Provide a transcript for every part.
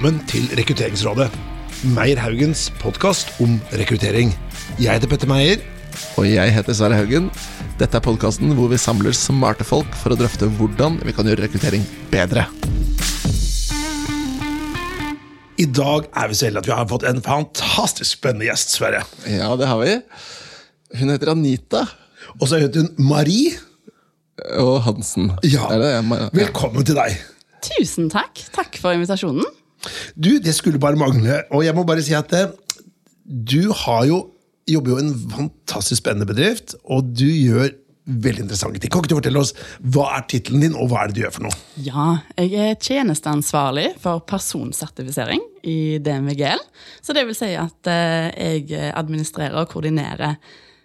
velkommen til Rekrutteringsrådet. Meyer Haugens podkast om rekruttering. Jeg heter Petter Meyer. Og jeg heter Sverre Haugen. Dette er podkasten hvor vi samler smarte folk for å drøfte hvordan vi kan gjøre rekruttering bedre. I dag er vi så heldige at vi har fått en fantastisk spennende gjest, Sverre. Ja, det har vi. Hun heter Anita Og så heter hun Marie. og Hansen. Ja. Er det, ja. Velkommen til deg. Tusen takk. Takk for invitasjonen. Du, det skulle bare mangle. Og jeg må bare si at eh, du har jo, jobber jo i en fantastisk spennende bedrift, og du gjør veldig interessante ting. Kan ikke du fortelle oss hva er tittelen din, og hva er det du gjør for noe? Ja, jeg er tjenesteansvarlig for personsertifisering i DNVGL. Så det vil si at eh, jeg administrerer og koordinerer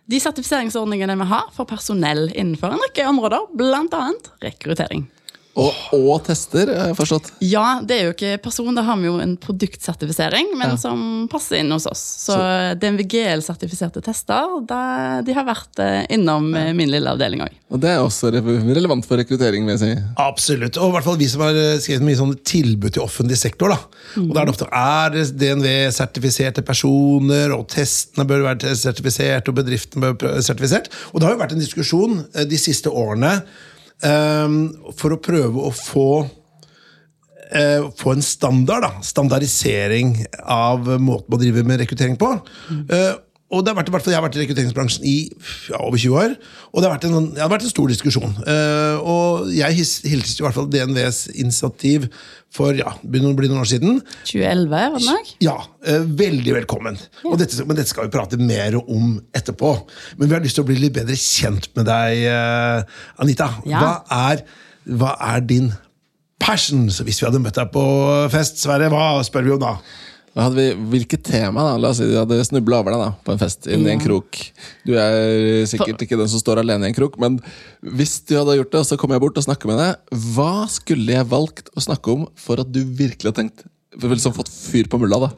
de sertifiseringsordningene vi har for personell innenfor en rekke områder, bl.a. rekruttering. Og, og tester, har jeg forstått. Ja, det er jo ikke person, da har vi jo en produktsertifisering, men Ja. som passer inn hos oss. Så, DNVGL-sertifiserte tester, da, de har vært eh, innom ja. min lille avdeling òg. Og det er også relevant for rekruttering, vil jeg si. Absolutt. Og i hvert fall vi som har eh, skrevet mye sånne tilbud til offentlig sektor. da. Og da er det ofte er DNV-sertifiserte personer, og testene bør være sertifisert, og bedriftene bør være sertifisert. Og det har jo vært en diskusjon eh, de siste årene eh, for å prøve å få eh, få en standard, da. standardisering av måten å drive med rekruttering på. Eh, og det har vært, i hvert fall, Jeg har vært i rekrutteringsbransjen i ja, over 20 år, og det har vært en, sånn- det har vært en stor diskusjon. Uh, og jeg hilste i hvert fall DNVs initiativ for ja, begynner å bli noen år siden. 2011, var det nok? Ja, Uh, veldig velkommen. Og dette, men dette skal vi prate mer om etterpå. Men vi har lyst til å bli litt bedre kjent med deg, uh, Anita. Ja. Hva, er, hva er din passion? Så hvis vi hadde møtt deg på fest, Sverre, hva spør vi om da? Da hadde vi, hvilket tema? da? La oss si de hadde snubla over deg da, på en fest inn i en krok. Du er sikkert ikke den som står alene i en krok, men hvis du hadde gjort det, og så kom jeg bort og snakka med deg, hva skulle jeg valgt å snakke om for at du virkelig har tenkt vel sånn fått fyr på mulla, da.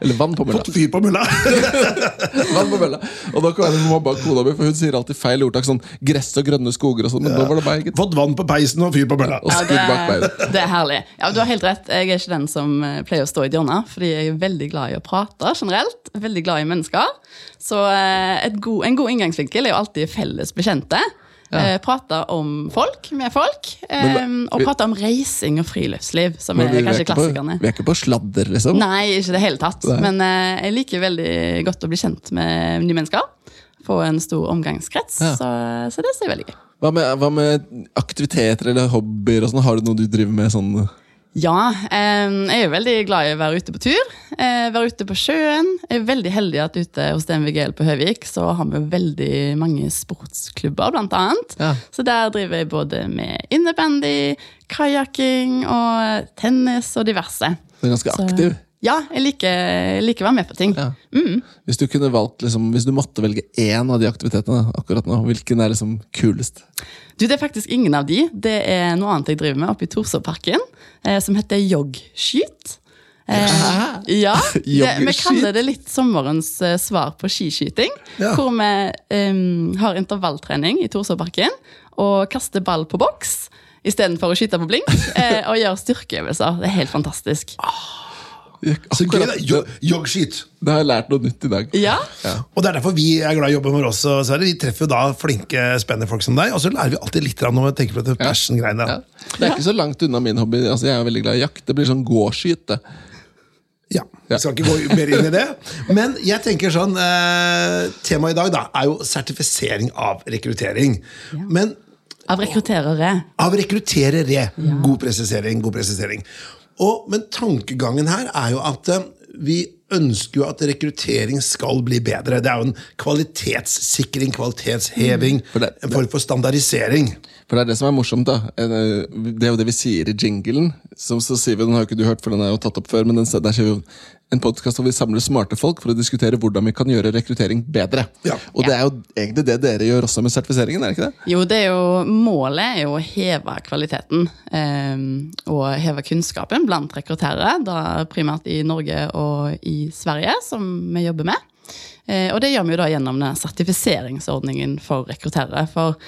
Eller vann på mulla. Fått fyr på mulla! vann på mulla. Og da kan jeg mobbe kona mi, for hun sier alltid feil ordtak. Sånn gress og grønne skoger og sånn, men nå var det meg. gitt. Fått vann på peisen og fyr på mulla. Og skudd bak det, beina. det er herlig. Ja, Du har helt rett. Jeg er ikke den som eh, pleier å stå i et hjørne, fordi jeg er veldig glad i å prate generelt. Veldig glad i mennesker. Så eh, et god, en god inngangsvinkel er jo alltid felles bekjente. Eh, prate om folk med folk. Eh, Men og vi- prate om reising og friluftsliv, som er kanskje på, klassikerne. vi er ikke på sladder, liksom. Nei, ikke i det hele tatt. Nei. Men eh, jeg liker veldig godt å bli kjent med nye mennesker. Få en stor omgangskrets. Ja. Så, så det ser jeg er veldig gøy. Hva med, hva med aktiviteter eller hobbyer? og sånn? Har du noe du driver med? sånn... Ja, jeg er veldig glad i å være ute på tur. Eh, være ute på sjøen. Jeg er veldig heldig at ute hos DNVGL på Høvik så har vi veldig mange sportsklubber, blant annet. Ja. Så der driver jeg både med innebandy, kajakking og tennis og diverse. Du er ganske Så- aktiv. Ja, jeg liker, liker å være med på ting. Ja. Hvis du kunne valgt, liksom, hvis du måtte velge én av de aktivitetene akkurat nå, hvilken er liksom kulest? Du, Det er faktisk ingen av de. Det er noe annet jeg driver med oppe i Torsåparken, eh, som heter joggskyt. Eh, ja, det, Vi kaller det litt sommerens eh, svar på skiskyting. Ja. Hvor vi um, har intervalltrening i Torsåparken og kaster ball på boks istedenfor å skyte på blink. Eh, og gjør styrkeøvelser. Det er helt fantastisk. Så gøy, da. Joggskit. Det har jeg lært noe nytt i dag. Ja, Og det er derfor vi er glad i å jobbe med oss. Sverre. Vi treffer jo da flinke, spennende folk som deg, og så lærer vi alltid litt om når vi på dette passion-greiene. Ja. Det er ikke så langt unna min hobby. Altså, jeg er veldig glad i jakt. Det blir sånn gåskyt. Ja, Vi skal ikke gå mer inn i det. Men jeg tenker sånn eh, Temaet i dag da, er jo sertifisering av rekruttering. Men Av rekrutterere. av rekrutterere. God presisering. god presisering. Og, men tankegangen her er jo at eh, vi ønsker jo at rekruttering skal bli bedre. Det er jo en kvalitetssikring, kvalitetsheving, For det- en form for standardisering. For det er det som er morsomt. da Eh, Det er jo det vi sier i jinglen. Som så sier vi, Den har jo ikke du hørt, for den er jo tatt opp før. Men den, der ser vi jo en podkast hvor vi samler smarte folk for å diskutere hvordan vi kan gjøre rekruttering bedre. Ja. Og det er jo egentlig det dere gjør også med sertifiseringen, er det ikke det? Jo, det er jo, Målet er jo å heve kvaliteten eh, og heve kunnskapen blant rekrutterere. Da primært i Norge og i Sverige, som vi jobber med. Eh, og det gjør vi jo da gjennom den sertifiseringsordningen for rekrutterere. For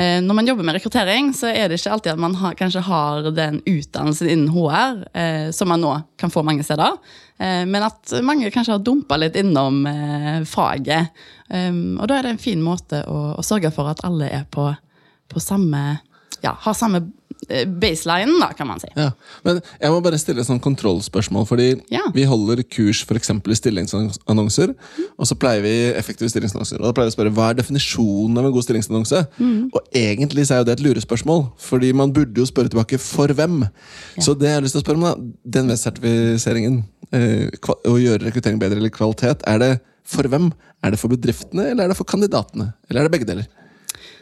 når man jobber med rekruttering, så er det ikke alltid at man har, kanskje har den utdannelsen innen HR eh, som man nå kan få mange steder. Eh, men at mange kanskje har dumpa litt innom eh, faget. Og da er det en fin måte å, å sørge for at alle på, på samme ja, har samme eh, baseline, da, kan man si. Ja. Men jeg må bare stille et sånn kontrollspørsmål. fordi Ja. Vi holder kurs for i stillingsannonser, og så pleier vi effektive stillingsannonser. Og da pleier vi å spørre hva er definisjonen av en god stillingsannonse. Og egentlig så er jo det et lurespørsmål, fordi man burde jo spørre tilbake for hvem. Så det jeg har lyst til å spørre om, da, den sertifiseringen eh, å gjøre rekruttering bedre eller kvalitet, er det for hvem? Er det for bedriftene, eller er det for kandidatene? Eller er det begge deler?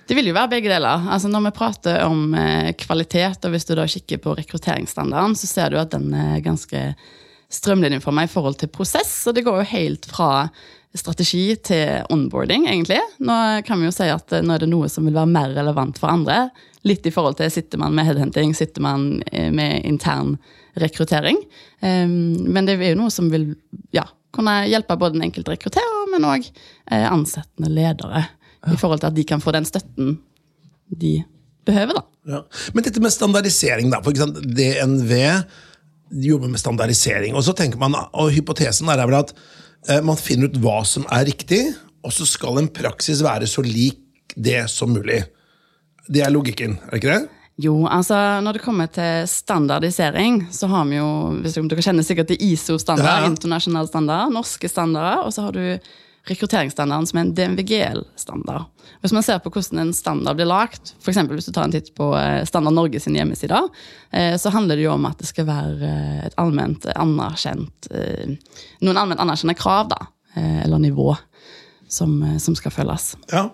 Det vil jo være begge deler. Altså Når vi prater om eh, kvalitet, og hvis du da kikker på rekrutteringsstandarden, så ser du at den er ganske strømlinjeforma i forhold til prosess. Og det går jo helt fra strategi til onboarding, egentlig. Nå kan vi jo si at eh, nå er det noe som vil være mer relevant for andre. Litt i forhold til sitter man med headhunting, sitter man eh, med intern rekruttering. Um, men det er jo noe som vil ja, kunne hjelpe både den enkelte rekrutterer, men òg ansettende ledere. I forhold til at de kan få den støtten de behøver, da. Ja. Men dette med standardisering, da. For eksempel, DNV jobber med standardisering. Og så tenker man, og hypotesen er vel at eh, man finner ut hva som er riktig, og så skal en praksis være så lik det som mulig. Det er logikken, er det ikke det? Jo, altså når det kommer til standardisering, så har vi jo hvis Dere kjenner sikkert til ISO-standard, Ja, internasjonal standard, norske standarder, og så har du rekrutteringsstandarden som er en DNVGL-standard. Hvis man ser på hvordan en standard blir lagt, f.eks. hvis du tar en titt på eh, Standard Norge sin hjemmeside, eh, så handler det jo om at det skal være eh, et allment anerkjent Noen allment anerkjente krav, da, eller nivå, som, som skal følges. Ja.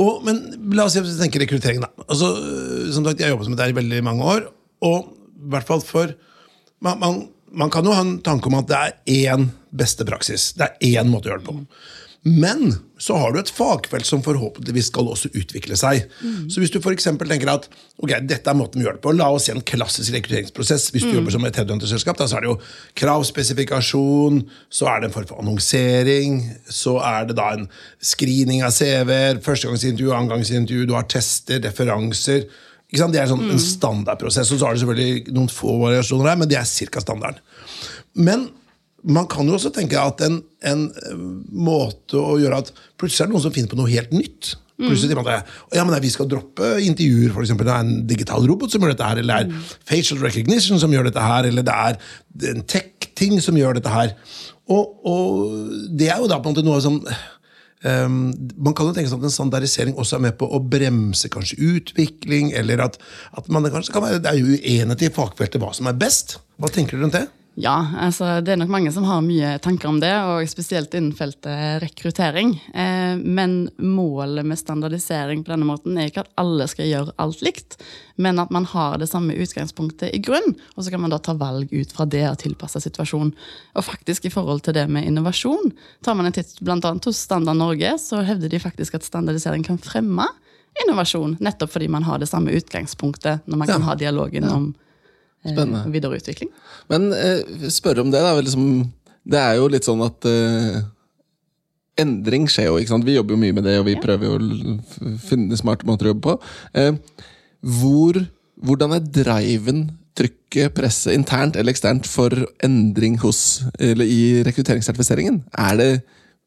Og, men la oss at rekruttering, da. Altså, som sagt, Jeg har jobbet med det her i veldig mange år. Og i hvert fall for man, man, man kan jo ha en tanke om at det er én beste praksis. Det er én måte å gjøre det på. Men så har du et fagfelt som forhåpentligvis skal også utvikle seg. Så hvis du for tenker at ok, dette er måten vi gjør det på, la oss se en klassisk rekrutteringsprosess. Hvis du jobber som et headhunterselskap, da så er det jo kravspesifikasjon, så er det en form for annonsering, så er det da en screening av CV-er, førstegangsintervju, annengangsintervju, du har tester, referanser. Det er sånn en standardprosess, og så har det selvfølgelig noen få variasjoner her, men det er ca. standarden. Men man kan jo også tenke at en, en eh, måte å gjøre at plutselig er det noen som finner på noe helt nytt. Plutselig sier man at ja, men vi skal droppe intervjuer, eksempel. Det er en digital robot som gjør dette her, eller det er facial recognition som gjør dette her, eller det er en tech-ting som gjør dette her. Og, og det er jo da på en måte noe som ehm, man kan jo tenke seg at en standardisering også er med på å bremse kanskje utvikling, eller at, at man kanskje kan være, det er jo uenighet i fagfeltet hva som er best. Hva tenker du rundt det? Ja, altså det er nok mange som har mye tanker om det, og spesielt innen feltet rekruttering. Eh, men målet med standardisering på denne måten er ikke at alle skal gjøre alt likt, men at man har det samme utgangspunktet i grunn, og så kan man da ta valg ut fra det og tilpasse situasjonen. Og faktisk i forhold til det med innovasjon, tar man en titt annet hos Standard Norge, så hevder de faktisk at standardisering kan fremme innovasjon, nettopp fordi man har det samme utgangspunktet når man kan Ja. ha dialogen om Spennende. videreutvikling. Men eh, spørre om det, da. Liksom, det er jo litt sånn at eh, Endring skjer jo. ikke sant? Vi jobber jo mye med det, og vi prøver jo å finne smarte måter å jobbe på. Eh, hvor, hvordan er driven, trykket, presset, internt eller eksternt, for endring hos, eller i rekrutteringssertifiseringen? Er det,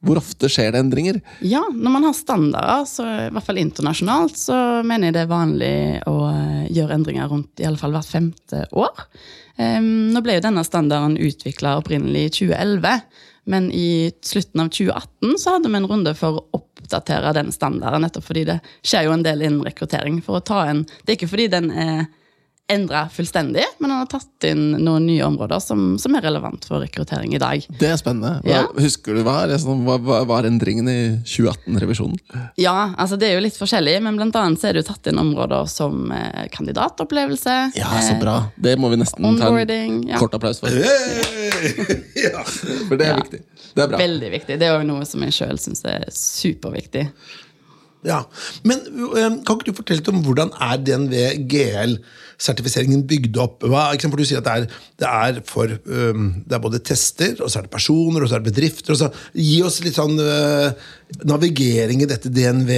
hvor ofte skjer det endringer? Ja, når man har standarder, så i hvert fall internasjonalt, så mener jeg det er vanlig å eh, gjøre endringer rundt i alle fall hvert femte år. Um, nå ble jo denne standarden utvikla opprinnelig i 2011, men i slutten av 2018 så hadde vi en runde for å oppdatere den standarden, nettopp fordi det skjer jo en del innen rekruttering. For å ta en, Det er ikke fordi den er endra fullstendig, men han har tatt inn noen nye områder som, som er relevant for rekruttering i dag. Det er spennende. Hva, Ja. Husker du hva, er det sånn, hva, hva var endringen i 2018-revisjonen? Ja, altså det er jo litt forskjellig, men blant annet så er det jo tatt inn områder som eh, kandidatopplevelse. Ja, så bra. Det må vi nesten ta en Ja. kort applaus for. Hey! ja. For det er Ja. viktig. Det er bra. Veldig viktig. Det er jo noe som jeg sjøl syns er superviktig. Ja, Men kan ikke du fortelle litt om hvordan er DNV GL-sertifiseringen bygd opp? Hva, eksempel, Du sier at det er, det er, for, um, det er både tester, og så er det personer, og så er det bedrifter. Og så, gi oss litt sånn uh, navigering i dette DNV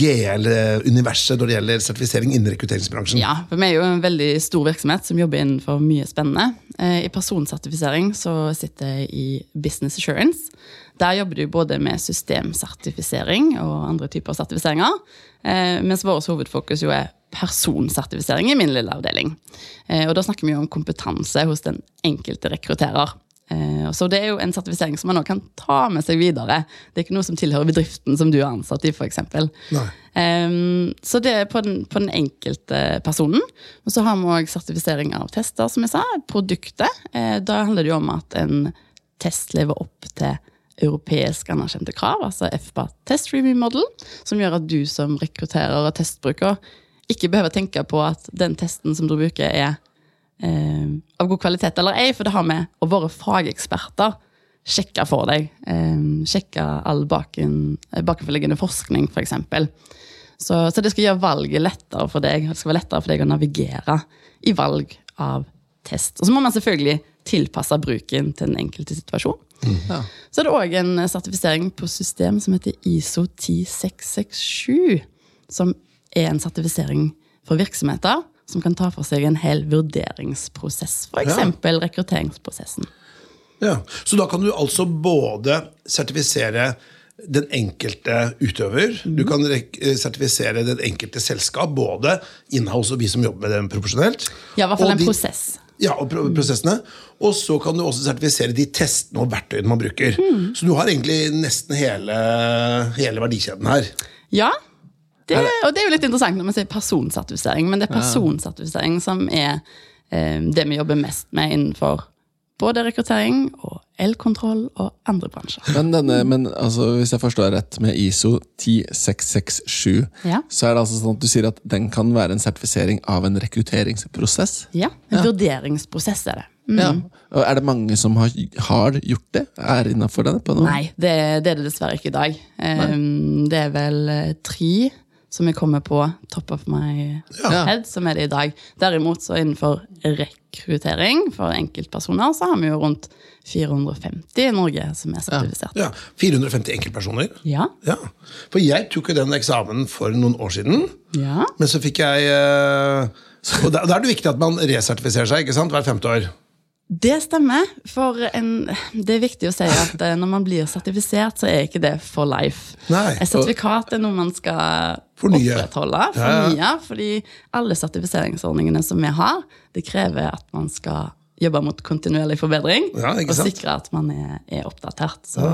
GL-universet når det gjelder sertifisering innen rekrutteringsbransjen? Ja, for vi er jo en veldig stor virksomhet som jobber innenfor mye spennende. Eh, I personsertifisering så sitter jeg i Business Assurance. Der jobber du både med systemsertifisering og andre typer sertifiseringer. Eh, mens vårt hovedfokus jo er personsertifisering i min lille avdeling. Eh, og da snakker vi jo om kompetanse hos den enkelte rekrutterer. Så det er jo en sertifisering som man også kan ta med seg videre. Det er ikke noe som tilhører bedriften som du er ansatt i, f.eks. Um, så det er på den, på den, enkelte personen. Og så har vi òg sertifisering av tester, som jeg sa. Produktet. Da handler det jo om at en test lever opp til europeisk anerkjente krav, altså FBA Test Review Model, som gjør at du som rekrutterer og testbruker ikke behøver tenke på at den testen som du bruker, er eh, av god kvalitet eller ei, for det har vi og våre fageksperter sjekka for deg. Eh, sjekka all baken, eh, bakenforliggende forskning, f.eks. Så, så det skal gjøre valget lettere for deg. Det skal være lettere for deg å navigere i valg av test. Og så må man selvfølgelig tilpasse bruken til den enkelte situasjon. Ja. Så er det òg en sertifisering på system som heter ISO 10667. Som er en sertifisering for virksomheter som kan ta for seg en hel vurderingsprosess. F.eks. Ja. rekrutteringsprosessen. Ja, Så da kan du altså både sertifisere den enkelte utøver. Mm. Du kan sertifisere den enkelte selskap, både inhouse og vi som jobber med dem profesjonelt. Ja, i hvert fall en de, prosess. Ja, og prosessene. Og så kan du også sertifisere de testene og verktøyene man bruker. Mm. Så du har egentlig nesten hele, hele verdikjeden her. Ja, det, og det er jo litt interessant når man sier personsertifisering, men det er personsertifisering som er eh, det vi jobber mest med innenfor både rekruttering og elkontroll og andre bransjer. Men, denne, men altså, hvis jeg forstår rett med ISO 10667, ja. så er det altså sånn at du sier at den kan være en sertifisering av en rekrutteringsprosess? Ja, en ja. vurderingsprosess er det. Mm. Ja. Og Er det mange som har, har gjort det? Er innafor denne? på noe? Nei, det, det, er det dessverre ikke i dag. Um, det er vel eh, tre som jeg kommer på top of my ja. head, som er det i dag. Derimot så innenfor rekruttering for enkeltpersoner så har vi jo rundt 450 i Norge som er sertifisert. Ja, ja 450 enkeltpersoner? Ja. ja. For jeg tok jo den eksamen for noen år siden, ja. men så fikk jeg uh, Og da er det viktig at man resertifiserer seg ikke sant, hvert femte år. Det stemmer. For en, det er viktig å si at eh, når man blir sertifisert, så er ikke det for life. Nei, Et sertifikat er noe man skal fornye. opprettholde. Fornye, ja, ja. Fordi alle sertifiseringsordningene som vi har, det krever at man skal jobbe mot kontinuerlig forbedring ja, og sikre at man er, er oppdatert. Så,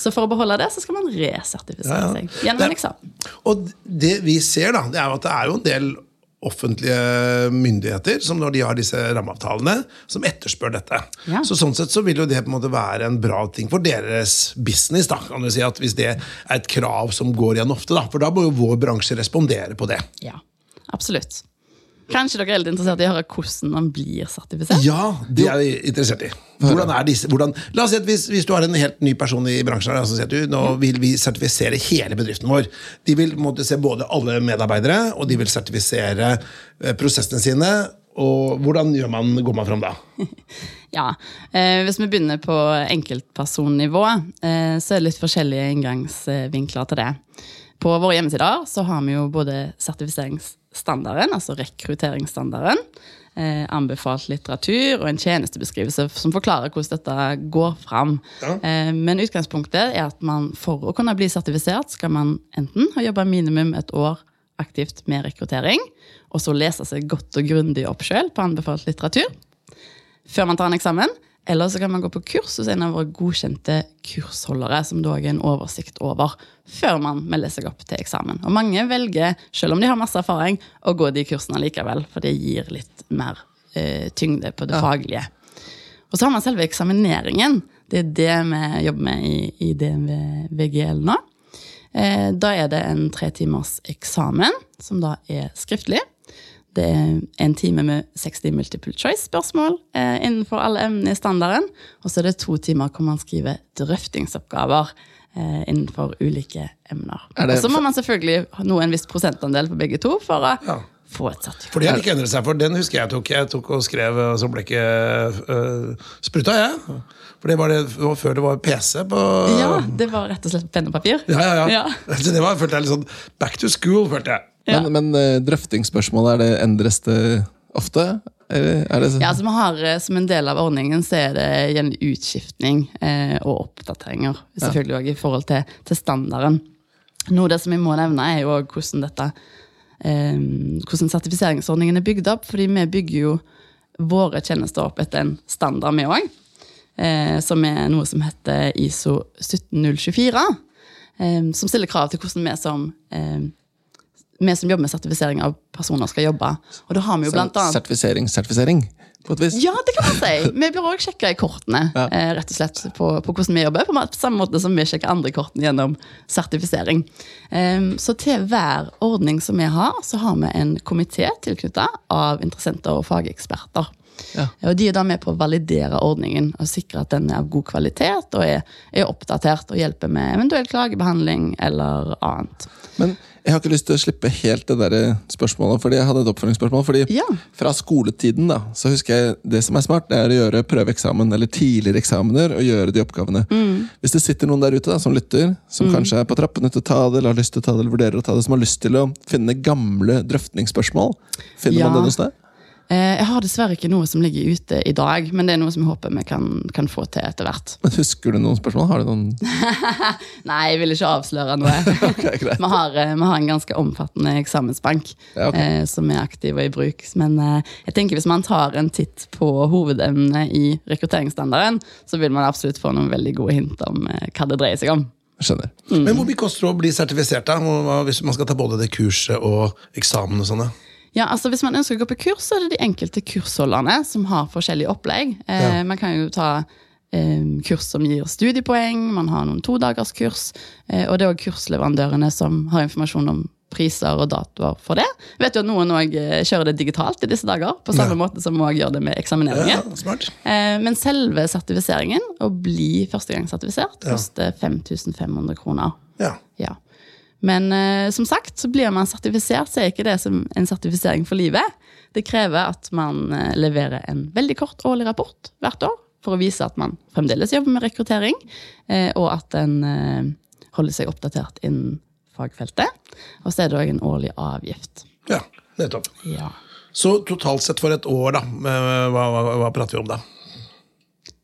så, for å beholde det, så skal man resertifisere seg gjennom en eksamen. Og det vi ser, da, det er jo at det er jo en del offentlige myndigheter, som når de har disse rammeavtalene, som etterspør dette. Ja. Så Sånn sett så vil jo det på en måte være en bra ting for deres business. da, kan du si at Hvis det er et krav som går igjen ofte. da, For da må jo vår bransje respondere på det. Ja, absolutt. Kanskje dere er litt interessert i å høre hvordan man blir sertifisert? Ja, det er vi interessert i. Hvordan er disse, hvordan, la oss si at hvis, hvis, du har en helt ny person i bransjen, så sier du, nå vil vi sertifisere hele bedriften vår. De vil måtte se både alle medarbeidere, og de vil sertifisere eh, prosessene sine. Og hvordan man, går man fram da? ja, eh, Hvis vi begynner på enkeltpersonnivå, eh, så er det litt forskjellige inngangsvinkler til det. På våre hjemmesider så har vi jo både sertifiseringsstandarden, altså rekrutteringsstandarden. Eh, anbefalt litteratur og en tjenestebeskrivelse som forklarer hvordan dette går fram. Ja. Eh, men utgangspunktet er at man for å kunne bli sertifisert, skal man enten ha jobba minimum et år aktivt med rekruttering, og så lese seg godt og grundig opp sjøl på anbefalt litteratur før man tar en eksamen. Eller så kan man gå på kurs hos en av våre godkjente kursholdere, som da er en oversikt over, før man melder seg opp til eksamen. Og mange velger, selv om de har masse erfaring, å gå de kursene likevel, for det gir litt mer eh, tyngde på det ja. faglige. Og så har man selve eksamineringen. Det er det vi jobber med i, i DNV VGL nå. Eh, da er det en tre timers eksamen, som da er skriftlig. Det er en time med 60 multiple choice-spørsmål eh, innenfor alle emnene i standarden. Og så er det to timer hvor man skriver drøftingsoppgaver eh, innenfor ulike emner. Og så må man selvfølgelig nå en viss prosentandel på begge to for å ja. få et sertifikat. For det har ikke endret seg, for den husker jeg tok. Jeg tok og skrev, og så ble ikke øh, spruta, jeg. For det var, det, det var før det var PC på Ja, det var rett og slett penn og papir. ja, ja, ja. Ja. Så det var, følte jeg litt sånn back to school, følte jeg. Ja. Men, men eh, drøftingsspørsmålet, er det endres det ofte? Er Ja, altså har eh, Som en del av ordningen så er det gjerne utskiftning eh, og oppdateringer. Selvfølgelig også i forhold til, til standarden. Noe av det som jeg må nevne, er jo hvordan dette eh, hvordan sertifiseringsordningen er bygd opp. fordi vi bygger jo våre tjenester opp etter en standard, vi òg. Eh, som er noe som heter ISO 17024. Eh, som stiller krav til hvordan vi som eh, vi som jobber med sertifisering av personer, skal jobbe. Og da har vi jo blant annet Sertifisering, sertifisering, på et vis? ja, det kan man si. Vi blir òg sjekka i kortene Ja. eh, rett og slett på, på hvordan vi jobber. På samme måte som vi sjekker andre kortene gjennom sertifisering. Em, så til hver ordning som vi har, så har vi en komité tilknytta av interessenter og fageksperter. Ja. Og De er da med på å validere ordningen og sikre at den er av god kvalitet og er, er oppdatert og hjelper med eventuell klagebehandling eller annet. Men jeg har ikke lyst til å slippe helt det der spørsmålet, fordi jeg hadde et oppfølgingsspørsmål. fordi Ja. Fra skoletiden da, så husker jeg det som er smart, det er å gjøre prøveeksamen eller tidligere eksamener og gjøre de oppgavene. Hvis det sitter noen der ute da, som lytter, som kanskje er på trappene til å ta det, eller har lyst til å ta det, eller vurderer å ta det, som har lyst til å finne gamle drøftningsspørsmål, finner Ja. man det noe sted? Eh, jeg har dessverre ikke noe som ligger ute i dag, men det er noe som jeg håper vi kan, kan få til etter hvert. Men Husker du noen spørsmål? Har du noen Nei, jeg vil ikke avsløre noe. okay, vi, har, eh, vi har en ganske omfattende eksamensbank Ja, okay. eh, som er aktiv og i bruk. Men eh, jeg tenker hvis man tar en titt på hovedemnet i rekrutteringsstandarden, så vil man absolutt få noen veldig gode hint om eh, hva det dreier seg om. Skjønner. Men hvor mye koster det å bli sertifisert, da? Hvis man skal ta både det kurset og eksamen og sånne? Ja, altså Hvis man ønsker å gå på kurs, så er det de enkelte kursholderne som har forskjellige opplegg. Eh, Ja. Man kan jo ta eh, kurs som gir studiepoeng, man har noen todagerskurs. Eh, og det er òg kursleverandørene som har informasjon om priser og datoer for det. Jeg vet jo at Noen òg kjører det digitalt i disse dager, på samme Ja. måte som vi gjør det med Ja, smart. Eh, men selve sertifiseringen, å bli førstegangssertifisert, Ja. koster 5500 kroner. Ja. Men eh, som sagt, så blir man sertifisert, så er ikke det som en sertifisering for livet. Det krever at man eh, leverer en veldig kort årlig rapport hvert år for å vise at man fremdeles jobber med rekruttering, eh, og at en eh, holder seg oppdatert innen fagfeltet. Og så er det òg en årlig avgift. ja, nettopp. Ja. Så totalt sett for et år, da, eh, hva, hva, hva prater vi om da?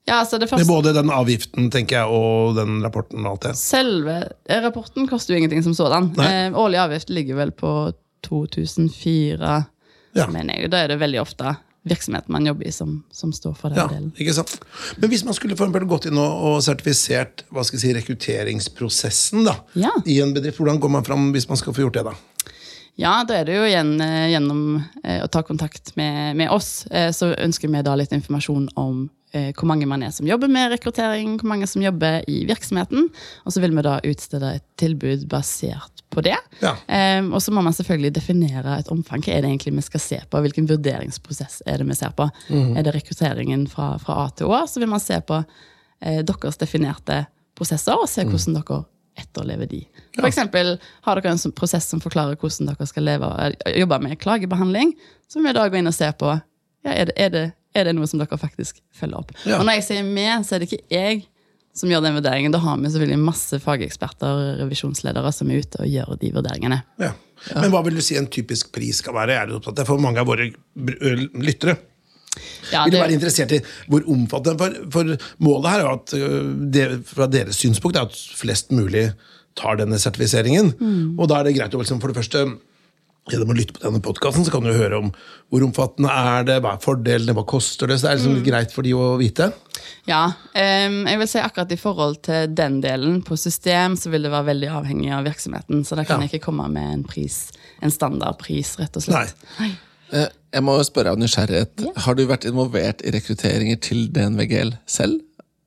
Ja, altså det Med er både den avgiften tenker jeg, og den rapporten og alt det. Selve eh, rapporten koster jo ingenting som sådan. Eh, årlig avgift ligger vel på 2004, Ja. mener jeg. Da er det veldig ofte virksomheten man jobber i, som, som står for den Ja, delen. ikke sant? Men hvis man skulle for gått inn og, og sertifisert hva skal jeg si, rekrutteringsprosessen da, Ja. i en bedrift, hvordan går man fram hvis man skal få gjort det? da? Ja, da er det jo igjen eh, gjennom eh, å ta kontakt med, med oss, eh, så ønsker vi da litt informasjon om hvor mange man er som jobber med rekruttering, hvor mange som jobber i virksomheten. Og så vil vi da utstede et tilbud basert på det. Ja. Um, og så må man selvfølgelig definere et omfang. Hva er det egentlig vi skal se på? Hvilken vurderingsprosess er det vi ser på? Er det rekrutteringen fra, fra A til Å? Så vil man se på eh, deres definerte prosesser, og se hvordan dere etterlever de. For eksempel, har dere en sånn prosess som forklarer hvordan dere skal leve, eh, jobbe med klagebehandling, så vil vi da gå inn og se på ja, er, det, er, det, er det noe som dere faktisk følger opp. Ja. Og når jeg sier med, så er det ikke jeg som gjør den vurderingen. Da har vi selvfølgelig masse fageksperter og revisjonsledere som er ute og gjør de vurderingene. Ja. Men hva vil du si en typisk pris skal være? Er det opptatt av for mange av våre lyttere? Ja, Vil du være interessert i hvor omfattende For, for målet her er at det, fra deres synspunkt er at flest mulig tar denne sertifiseringen. Mm. Og da er det greit å liksom, for det første Gjennom å lytte på denne podkasten kan du høre om hvor omfattende er det, hva er fordelene, hva koster det. Så det er liksom Mm. litt greit for de å vite. Ja, Um, jeg vil si akkurat i forhold til den delen på system, så vil det være veldig avhengig av virksomheten. Så da kan Ja. jeg ikke komme med en pris, en standardpris, rett og slett. Nei. Nei. Jeg må spørre av nysgjerrighet. Ja. Har du vært involvert i rekrutteringer til DNVGL selv?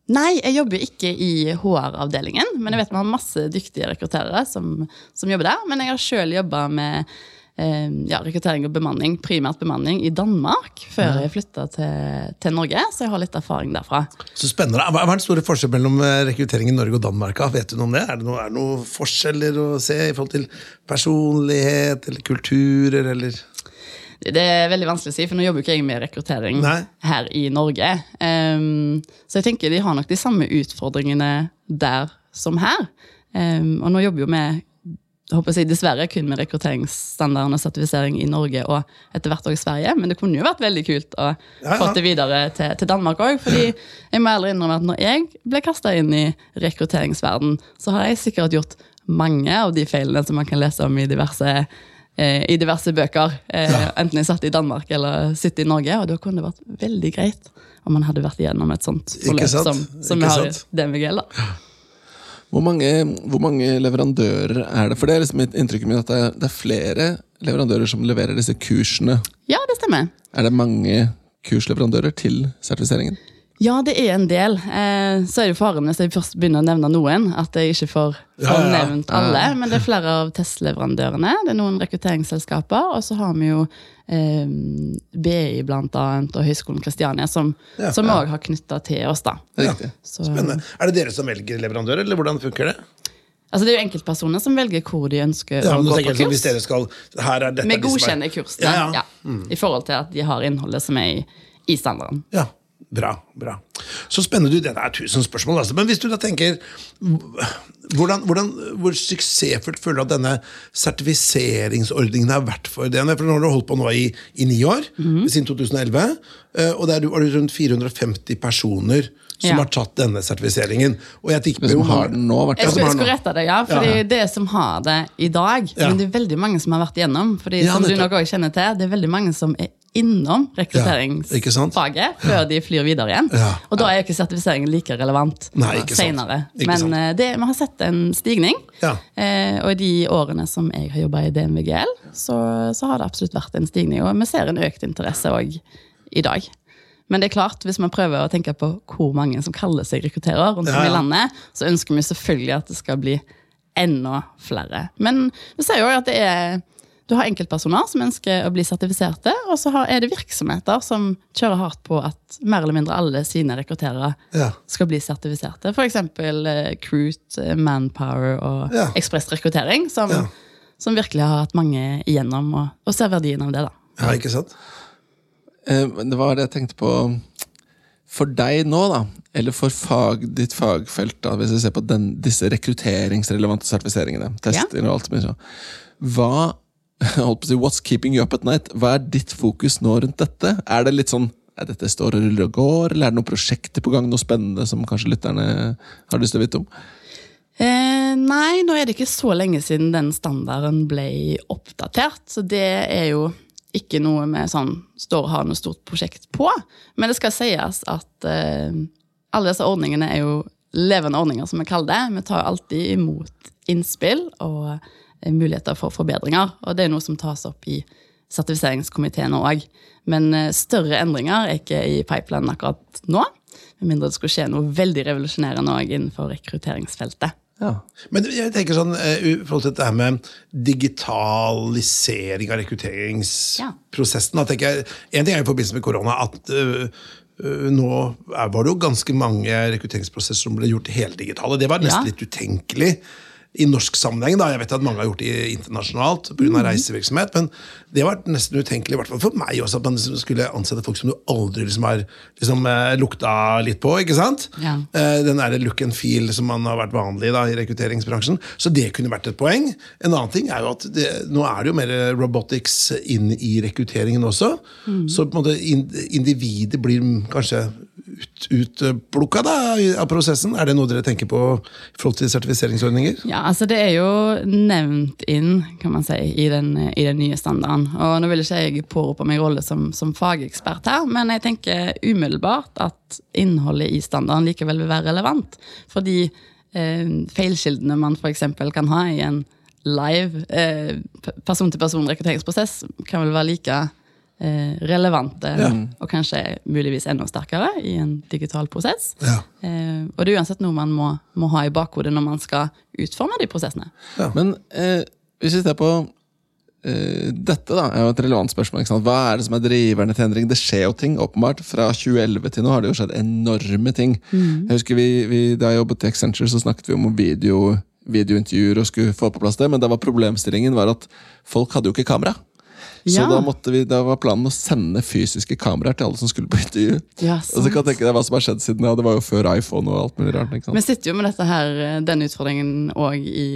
Nei, jeg jobber ikke i HR-avdelingen, men jeg vet vi har masse dyktige rekrutterere som, som jobber der. Men jeg har sjøl jobba med eh, ja, rekruttering og bemanning, primært bemanning, i Danmark før jeg flytta til, til Norge, så jeg har litt erfaring derfra. Så spennende. Hva er den store forskjellen mellom rekruttering i Norge og Danmark? Vet du noe om det? Er det, noe, noen forskjeller å se i forhold til personlighet eller kulturer? eller... Det er veldig vanskelig å si, for nå jobber ikke jeg med rekruttering Nei. her i Norge. Um, så jeg tenker de har nok de samme utfordringene der som her. Um, og nå jobber jo vi håper si, dessverre kun med rekrutteringsstandarden og sertifisering i Norge og etter hvert også Sverige, men det kunne jo vært veldig kult å Ja, ja. få det videre til, til Danmark òg. fordi jeg må ærlig innrømme at når jeg ble kasta inn i rekrutteringsverden, så har jeg sikkert gjort mange av de feilene som man kan lese om i diverse, eh, i diverse bøker. Eh, Enten jeg satt i Danmark eller sitter i Norge. Og da kunne det vært veldig greit om man hadde vært igjennom et sånt forløp som, som vi har i DMGL. da. Hvor mange, hvor mange leverandører er det? For det er liksom inntrykket mitt at det er, det er flere leverandører som leverer disse kursene. Ja, det stemmer. Er det mange kursleverandører til sertifiseringen? Ja, det er en del. Eh, så er det faren hvis jeg først begynner å nevne noen, at jeg ikke får, får Ja, ja. nevnt alle. Men det er flere av testleverandørene. Det er noen rekrutteringsselskaper. Og så har vi jo eh, BI blant annet, og Høgskolen Kristiania, som Ja, ja. har knytta til oss. da. Så, Spennende. Er det dere som velger leverandør, eller hvordan funker det? altså Det er jo enkeltpersoner som velger hvor de ønsker Ja, å gå på sånn, kurs. skal Vi er de er- godkjenner kursene Ja, ja. ja, i forhold til at de har innholdet som er i, i standarden. Ja, bra, bra. Så spennende. du, Det er tusen spørsmål. Altså. Men hvis du da tenker hvordan, hvordan, Hvor suksessfullt føler du at denne sertifiseringsordningen har vært for DNV? For nå har du holdt på nå i, i ni år, Mhm. siden 2011. eh, Og det er var det rundt 450 personer som Ja. har tatt denne sertifiseringen. Og jeg tenker Det som har den nå, Vært, Jeg skulle, jeg skulle rette deg, ja. Fordi Ja, ja. det som har det i dag. Ja. Men det er veldig mange som har vært igjennom. Fordi Ja, som du nok også kjenner til, det er veldig mange som er innom rekrutteringsfaget før de flyr videre igjen. Og da er ikke sertifiseringen like relevant Nei, senere. Men eh, det, vi har sett en stigning. Ja. Eh, og i de årene som jeg har jobba i DNVGL, så, så har det absolutt vært en stigning. Og vi ser en økt interesse òg i dag. Men det er klart, hvis man prøver å tenke på hvor mange som kaller seg rekrutterer rundt om ja. i landet, så ønsker vi selvfølgelig at det skal bli enda flere. Men vi ser jo at det er du har enkeltpersoner som ønsker å bli sertifiserte, og så er det virksomheter som kjører hardt på at mer eller mindre alle sine rekrutterere Ja. skal bli sertifiserte. F.eks. Eh, Cruit, eh, Manpower og Ja. Ekspress Rekruttering, som, Ja. som virkelig har hatt mange igjennom, og, og ser verdien av det. da. ja, ikke sant? Eh, Det var det jeg tenkte på For deg nå, da, eller for fag, ditt fagfelt, da, hvis vi ser på den, disse rekrutteringsrelevante sertifiseringene, tester og alt mye sånn, hva holdt på å si, What's keeping you up at night? Hva er ditt fokus nå rundt dette? Er det litt sånn er dette står og ruller og går, eller er det noen prosjekter på gang, noe spennende som kanskje lytterne har lyst til å vite om? Eh, nei, nå er det ikke så lenge siden den standarden ble oppdatert, så det er jo ikke noe vi sånn, står og har noe stort prosjekt på. Men det skal sies at eh, alle disse ordningene er jo levende ordninger, som vi kaller det. Vi tar alltid imot innspill og muligheter for forbedringer, og det er noe som tas opp i sertifiseringskomiteen òg. Men eh, større endringer er ikke i pipelinen akkurat nå. Med mindre det skulle skje noe veldig revolusjonerende også innenfor rekrutteringsfeltet. Ja. Men jeg tenker sånn, eh, i forhold til dette med digitalisering av rekrutteringsprosessen da tenker jeg, En ting er i forbindelse med korona at uh, uh, nå var det jo ganske mange rekrutteringsprosesser som ble gjort heldigitale. Det var nesten Ja. litt utenkelig i norsk sammenheng. da, Jeg vet at mange har gjort det internasjonalt pga. Av reisevirksomhet, men det har vært nesten utenkelig, i hvert fall for meg også, at man liksom skulle ansette folk som du aldri liksom har liksom, eh, lukta litt på. ikke sant? Ja. Eh, den der look and feel som man har vært vanlig da, i rekrutteringsbransjen. Så det kunne vært et poeng. En annen ting er jo at det, nå er det jo mer robotics inn i rekrutteringen også. Så på en måte in, individet blir kanskje ut, utplukka da, av prosessen. Er det noe dere tenker på i forhold til sertifiseringsordninger? Ja, altså Det er jo nevnt inn kan man si, i den, i den nye standarden. Og Nå vil ikke jeg pårope meg rolle som, som fagekspert her, men jeg tenker umiddelbart at innholdet i standarden likevel vil være relevant. Fordi eh, feilkildene man f.eks. kan ha i en live eh, person-til-person rekrutteringsprosess, kan vel være like eh, relevante og kanskje muligvis enda sterkere i en digital prosess. Ja. Eh, og det er uansett noe man må, må ha i bakhodet når man skal utforme de prosessene. Men eh, hvis vi ser på eh, dette, da, er jo et relevant spørsmål. Ikke sant? Hva er det som er driverne til endring? Det skjer jo ting, åpenbart. Fra 2011 til nå har det jo skjedd enorme ting. Jeg husker vi, vi, Da jeg jobbet i Accenture, så snakket vi om video, videointervjuer og skulle få på plass det, men da var problemstillingen var at folk hadde jo ikke kamera. Så Ja. da, måtte vi, da var planen å sende fysiske kameraer til alle som skulle på intervju. Ja, Og så kan jeg tenke deg hva som har skjedd siden ja, Det var jo før iPhone og alt mulig rart. Vi sitter jo med dette her, eh, den utfordringen òg i,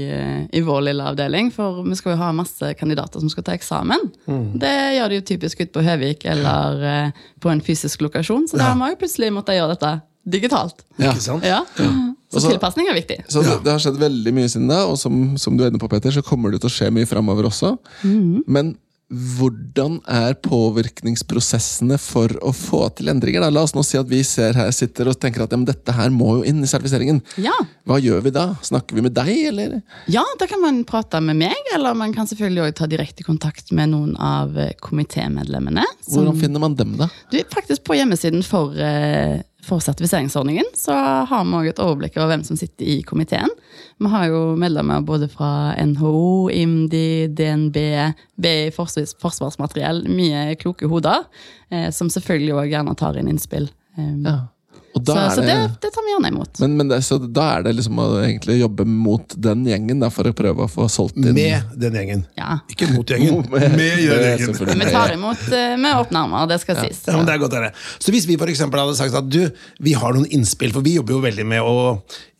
i vår lille avdeling. For vi skal jo ha masse kandidater som skal ta eksamen. Det gjør de jo typisk ute på Høvik eller eh, på en fysisk lokasjon. Så da har vi jo plutselig måttet gjøre dette digitalt. Ja. Ikke sant? Ja. Så så- tilpasning er viktig. Så det, det har skjedd veldig mye siden da, og som, som du er inne på, Peter, så kommer det til å skje mye framover også. Men hvordan er påvirkningsprosessene for å få til endringer? Da? La oss nå si at vi ser her, sitter og tenker at ja, dette her må jo inn i sertifiseringen. Ja. Hva gjør vi da? Snakker vi med deg, eller? Ja, da kan man prate med meg, eller man kan selvfølgelig også ta direkte kontakt med noen av eh, komitémedlemmene. Hvordan finner man dem, da? Du, faktisk På hjemmesiden for, eh, for sertifiseringsordningen så har vi òg et overblikk over hvem som sitter i komiteen. Vi har jo medlemmer både fra NHO, IMDi, DNB, BI Forsvars, Forsvarsmateriell. Mye kloke hoder, eh, som selvfølgelig også gjerne tar inn innspill. Um, Ja. Og da så er så det, det, tar vi gjerne imot. men, men det, så da er det liksom å egentlig jobbe mot den gjengen da, for å prøve å få solgt inn Med den gjengen. Ja. Ikke mot gjengen. Med- Med gjengen. Vi tar imot eh, med åpne armer, det skal sies. Ja, men det er godt det. Så hvis vi for eksempel hadde sagt at du, vi har noen innspill, for vi jobber jo veldig med å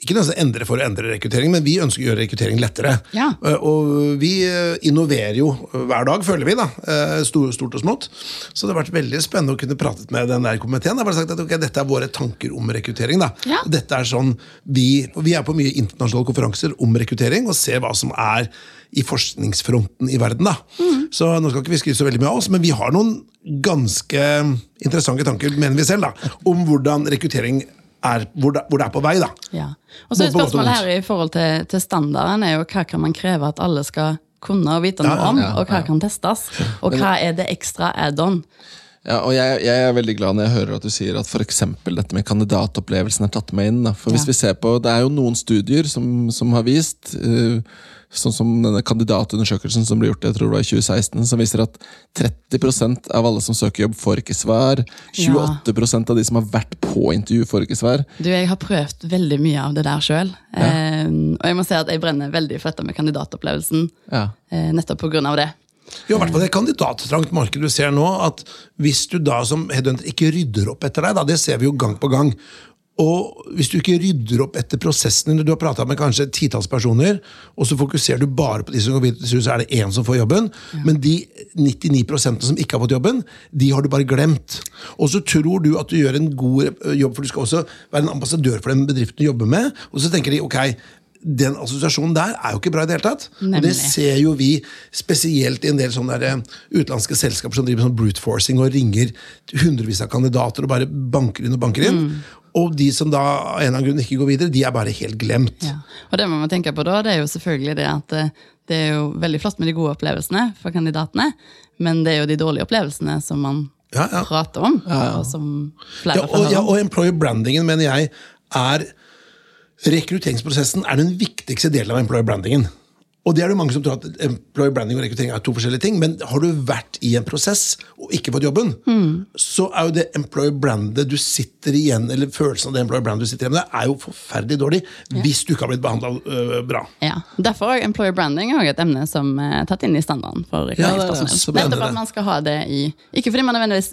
ikke nødvendigvis endre for å endre rekruttering, men vi ønsker å gjøre rekruttering lettere. Ja. Eh, Og vi eh, innoverer jo hver dag, føler vi, da. Stort, stort og smått. Så det har vært veldig spennende å kunne pratet med den der komiteen. Jeg har bare sagt at ok, Dette er våre tanker om rekruttering. da. Ja. Dette er sånn, vi, vi er på mye internasjonale konferanser om rekruttering og ser hva som er i forskningsfronten i verden. da. Så nå skal ikke vi skryte så veldig mye av oss, men vi har noen ganske interessante tanker, mener vi selv, da, om hvordan rekruttering er, hvor det, hvor det er på vei. da. Ja. Og så er spørsmålet her i forhold til, til standarden er jo hva kan man kreve at alle skal kunne og vite noe om, og hva kan testes? Og hva er det ekstra add-on? Ja, og jeg, jeg er veldig glad når jeg hører at du sier at for dette med kandidatopplevelsen er tatt med inn. Da. For hvis Ja. vi ser på, Det er jo noen studier som, som har vist, uh, sånn som denne kandidatundersøkelsen som ble gjort jeg tror det var i 2016, som viser at 30% av alle som søker jobb, får ikke svar. 28% av de som har vært på intervju, får ikke svar. Du, Jeg har prøvd veldig mye av det der sjøl. Eh, og jeg må si at jeg brenner veldig for dette med kandidatopplevelsen. Ja. Uh, nettopp av det. Jo, i hvert fall det kandidattrangt marked du ser nå, at hvis du da som headhunter ikke rydder opp etter deg, da, det ser vi jo gang på gang. Og hvis du ikke rydder opp etter prosessen Du har prata med kanskje titalls personer, og så fokuserer du bare på de som går videre så er det én som får jobben. Men de 99% som ikke har fått jobben, de har du bare glemt. Og så tror du at du gjør en god jobb, for du skal også være en ambassadør for den bedriften du jobber med. Og så tenker de ok, den assosiasjonen der er jo ikke bra i det hele tatt. Og det ser jo vi spesielt i en del sånne der, eh, utenlandske selskaper som driver sånn brute forcing og ringer hundrevis av kandidater og bare banker inn og banker inn. Og de som da av en eller annen grunn ikke går videre, de er bare helt glemt. Ja. Og det må man tenke på da, det er jo selvfølgelig det at eh, det er jo veldig flott med de gode opplevelsene for kandidatene, men det er jo de dårlige opplevelsene som man Ja, ja. prater om, og som flere Ja, og, ja, og employer brandingen mener jeg er Rekrutteringsprosessen er den viktigste delen av employer brandingen. Og det er det mange som tror at employer branding og rekruttering er to forskjellige ting, men har du vært i en prosess og ikke fått jobben, så er jo det employer brandet du sitter igjen eller følelsen av det employer brandet du sitter igjen med, er jo forferdelig dårlig hvis du ikke har blitt behandla bra. Ja, Derfor er employer branding er et emne som er tatt inn i standarden for Ja, er rekrutteringspersonell. så Nettopp at man skal ha det i Ikke fordi man nødvendigvis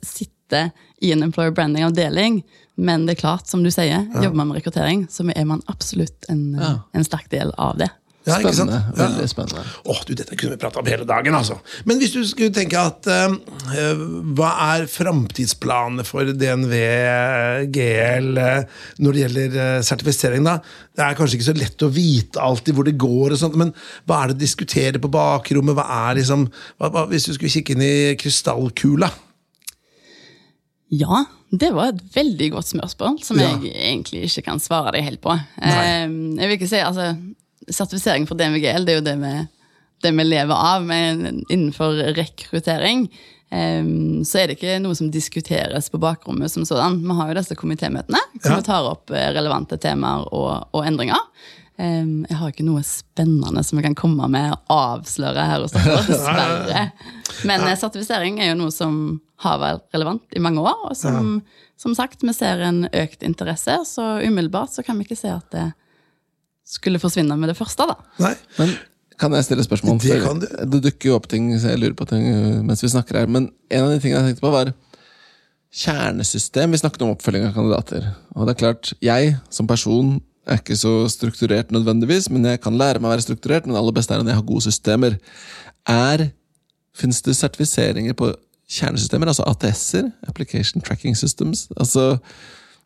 sitter i en employer branding-avdeling, men det er klart, som du sier, jobber man med rekruttering, så er man absolutt en, Ja. en sterk del av det. Ja, ikke sant? Spennende. Veldig spennende. Åh, du, Dette kunne vi prata om hele dagen. altså. Men hvis du skulle tenke at eh, eh, Hva er framtidsplanene for DNV GL uh, når det gjelder uh, sertifisering? da? Det er kanskje ikke så lett å vite alltid hvor det går, og sånt, men hva er det å diskutere på bakrommet? Hva er liksom, hva, hva, Hvis du skulle kikke inn i krystallkula? Ja, det var et veldig godt spørsmål, som Ja. jeg egentlig ikke kan svare deg helt på. Eh, jeg vil ikke si, altså, Sertifisering for DMVGL det er jo det vi, det vi lever av, men innenfor rekruttering eh, så er det ikke noe som diskuteres på bakrommet som sådan. Vi har jo disse komitémøtene hvor Ja. vi tar opp eh, relevante temaer og, og endringer. Eh, jeg har ikke noe spennende som jeg kan komme med og avsløre her hos dere, dessverre. Men eh, sertifisering er jo noe som har vært relevant i mange år, og som, som sagt, vi ser en økt interesse, så umiddelbart så kan vi ikke se at det skulle forsvinne med det første, da. Nei? Men Kan jeg stille spørsmål? Det kan du. det dukker jo opp ting så jeg lurer på ting uh, mens vi snakker her. Men en av de tingene jeg tenkte på, var kjernesystem. Vi snakket om oppfølging av kandidater. Og det er klart, jeg som person er ikke så strukturert nødvendigvis, men jeg kan lære meg å være strukturert. Men det aller beste er når jeg har gode systemer. Er Fins det sertifiseringer på kjernesystemer, altså ATS-er? Application Tracking Systems? Altså,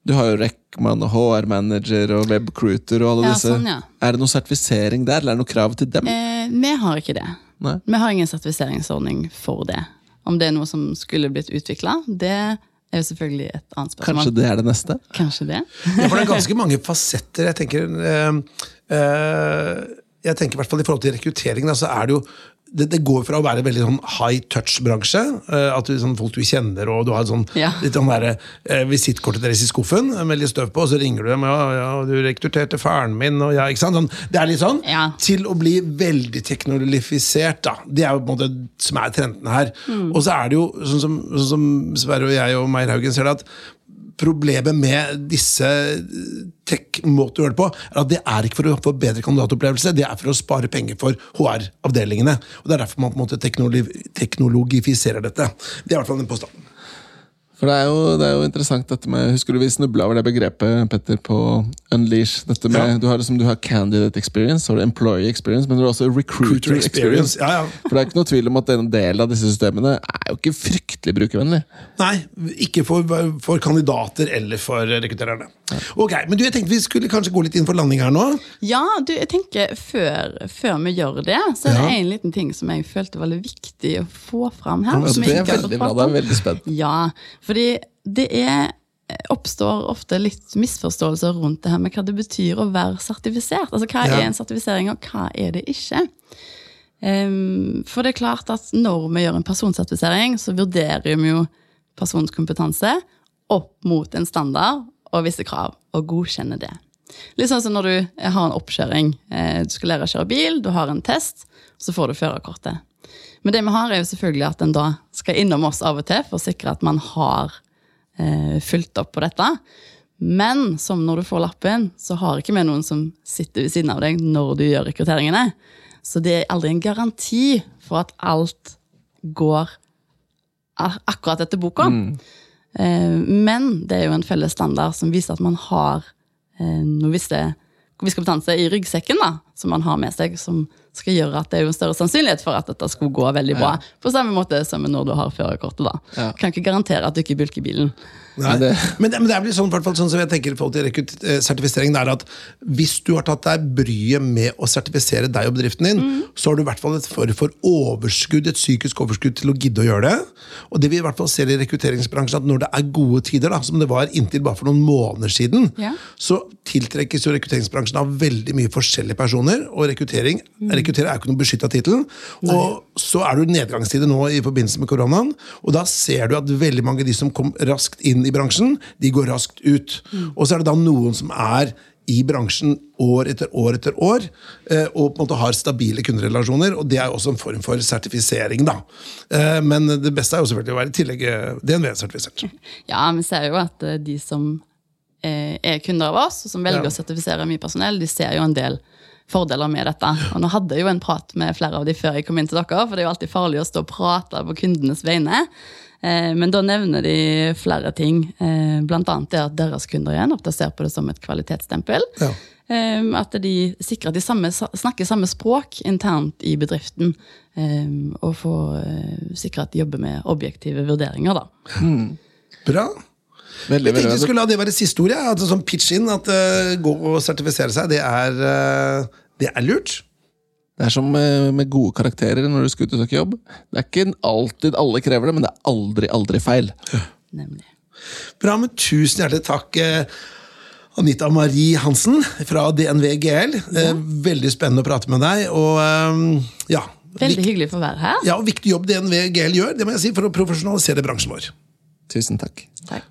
du har jo Reckman og HR Manager og Webcruiter og alle Ja, disse. sånn, ja. Er det noe sertifisering der, eller er det noe krav til dem? Eh, vi har ikke det. Nei. Vi har ingen sertifiseringsordning for det. Om det er noe som skulle blitt utvikla, det er jo selvfølgelig et annet spørsmål. Kanskje det er det neste? Kanskje det. Ja, for det er ganske mange fasetter. Jeg tenker, eh, eh, jeg tenker i hvert fall i forhold til rekruttering, så så er det jo det, det går fra å være en veldig sånn high touch-bransje, eh, at du, sånn folk du kjenner, og du har sånn, Ja. litt sånn der, eh, visittkortet deres i skuffen med litt støv på, og så ringer du dem ja, ja, du rekrutterte faren min, og ja, ikke sant? Sånn, det er litt sånn. Ja. Til å bli veldig teknologifisert, da. Det er jo på en måte som er trenden her. Og så er det jo, sånn som, sånn som Sverre og jeg og Meyer Haugen ser det, at Problemet med disse tech-måter å gjøre det på, er at det er ikke for å få bedre kandidatopplevelse, det er for å spare penger for HR-avdelingene. Og Det er derfor man på en måte teknologifiserer dette. Det er i hvert fall den påstanden. For det er, jo, det er jo interessant dette med Husker du vi snubla over det begrepet, Petter, på Unleash? Dette med, Ja. du, har liksom, du har candidate experience, har du employee experience, men du har også recruiter, Recruiter experience, experience. ja, ja. For det er ikke noe tvil om at en del av disse systemene er jo ikke fryktelig brukervennlig. Nei, ikke for, for kandidater eller for rekruttererne. Ok, men du, jeg tenkte vi skulle kanskje gå litt inn for landing her nå. Ja, du, jeg tenker før, før vi gjør det, så er det Ja. en liten ting som jeg følte var litt viktig å få fram her. Ja, som det er veldig bra. om. er veldig spent. Ja, fordi det er, oppstår ofte litt misforståelser rundt det her med hva det betyr å være sertifisert. Altså hva Ja. er en sertifisering, og hva er det ikke? Um, for det er klart at når vi gjør en personsertifisering, så vurderer vi jo personens kompetanse opp mot en standard og visse krav, og godkjenne det. Litt sånn som når du har en oppkjøring. Eh, Du skal lære å kjøre bil, du har en test, så får du førerkortet. Men det vi har er jo selvfølgelig at en da skal innom oss av og til for å sikre at man har eh, fulgt opp på dette. Men som når du får lappen, så har ikke vi noen som sitter ved siden av deg når du gjør rekrutteringene. Så det er aldri en garanti for at alt går akkurat etter boka. Eh, men det er jo en felles standard som viser at man har eh, noe visse viss kompetanse i ryggsekken da, som man har med seg, som skal gjøre at det er jo en større sannsynlighet for at dette skulle gå veldig bra. På samme måte som når du har førerkortet. da. Ja. Kan ikke garantere at du ikke bulker bilen. Men det- Men, det, men det er vel sånn, hvert sånn som jeg tenker i forhold til eh, sertifisering, det er at hvis du har tatt deg bryet med å sertifisere deg og bedriften din, så har du i hvert fall et for, for overskudd, et psykisk overskudd til å gidde å gjøre det. Og det vi i hvert fall ser i rekrutteringsbransjen, at når det er gode tider, da, som det var inntil bare for noen måneder siden, Ja. så tiltrekkes jo rekrutteringsbransjen av veldig mye forskjellige personer. Og rekruttering rekruttering er ikke noen beskytta tittel. Og så er det jo nedgangstider nå i forbindelse med koronaen, og da ser du at veldig mange av de som kom raskt inn i bransjen, de går raskt ut. Og så er det da noen som er i bransjen år etter år etter år, eh, og på en måte har stabile kunderelasjoner. og Det er jo også en form for sertifisering. da. Eh, Men det beste er jo selvfølgelig å være i tillegg eh, DNV-sertifisert. Ja, vi ser jo at de som er kunder av oss, og som velger Ja. å sertifisere mye personell, de ser jo en del fordeler med dette. Og nå hadde jeg jo en prat med flere av de før jeg kom inn til dere, for det er jo alltid farlig å stå og prate på kundenes vegne. Eh, Men da nevner de flere ting, eh, blant annet det at deres kunder igjen ofte ser på det som et kvalitetsstempel. Ja. Eh, At de sikrer at de samme, snakker samme språk internt i bedriften. Og får sikre at de jobber med objektive vurderinger, da. Bra. Veldig, Jeg tenkte vi skulle la det være siste ordet. Ja. Altså, sånn pitch in, at uh, gå og sertifisere seg, det er, uh, det er lurt. Det er som med, med gode karakterer når du skal ut og søke jobb. Det er ikke alltid alle krever det, men det er aldri, aldri feil. Nemlig. Bra, men tusen hjertelig takk. eh, Anita Marie Hansen fra DNV GL. Ja. Veldig spennende å prate med deg. Og eh, ja, Veldig hyggelig for å være her. ja, og viktig jobb DNV GL gjør, det må jeg si, for å profesjonalisere bransjen vår. Tusen takk. Takk.